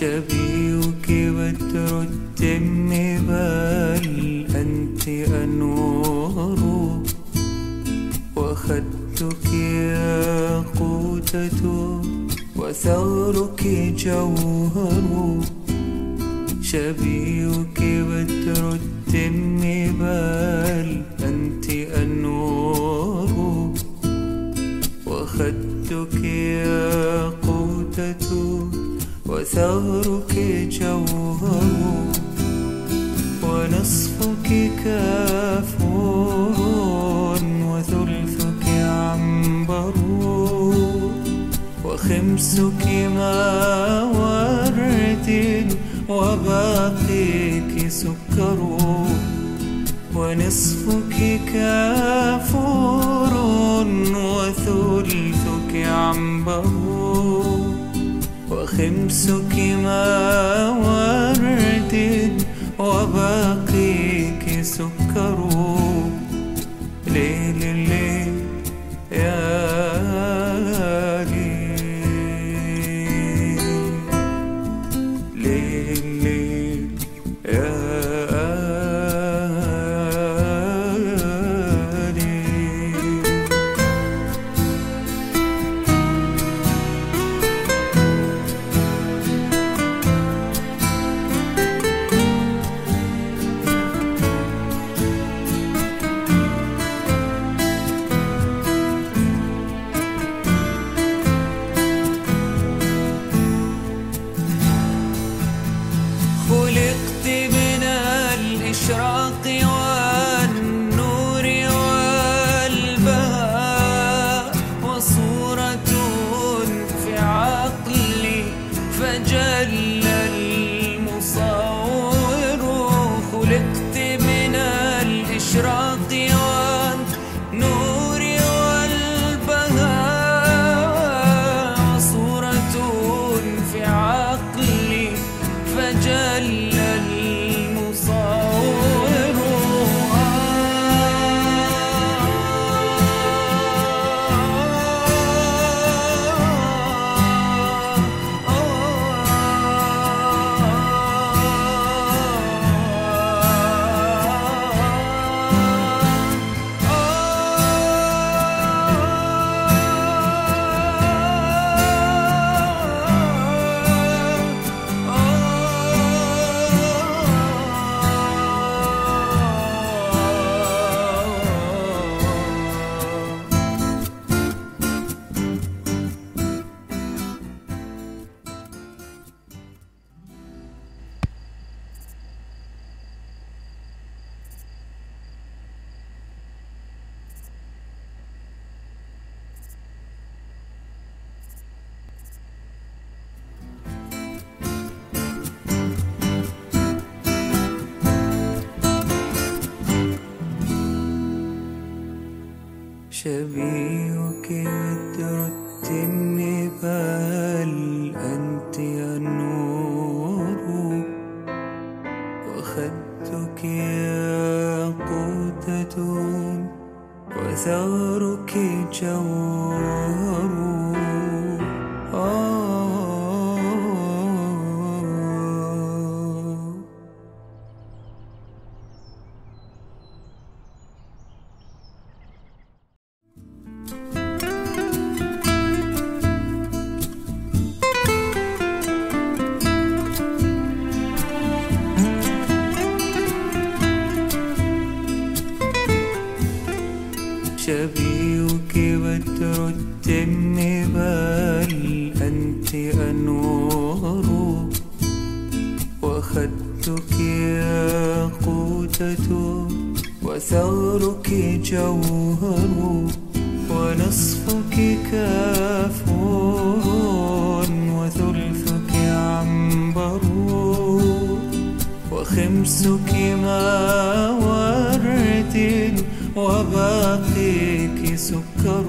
شبيك وترد بل أنت أنوار وخدك يا قوتة وثغرك جوهر. شبيك وترد بل وثغرك جوهر ونصفك كافور وثلثك عنبر وخمسك ما ورد وباقيك سكر ونصفك كافور وثلثك عنبر وخمسك ما شبيهك التم بل أنت النور وخدك ياقوتة وثغرك جوهر ياقوتة وثغرك جوهر ونصفك كافور وثلثك عنبر وخمسك ما ورد وباقيك سكر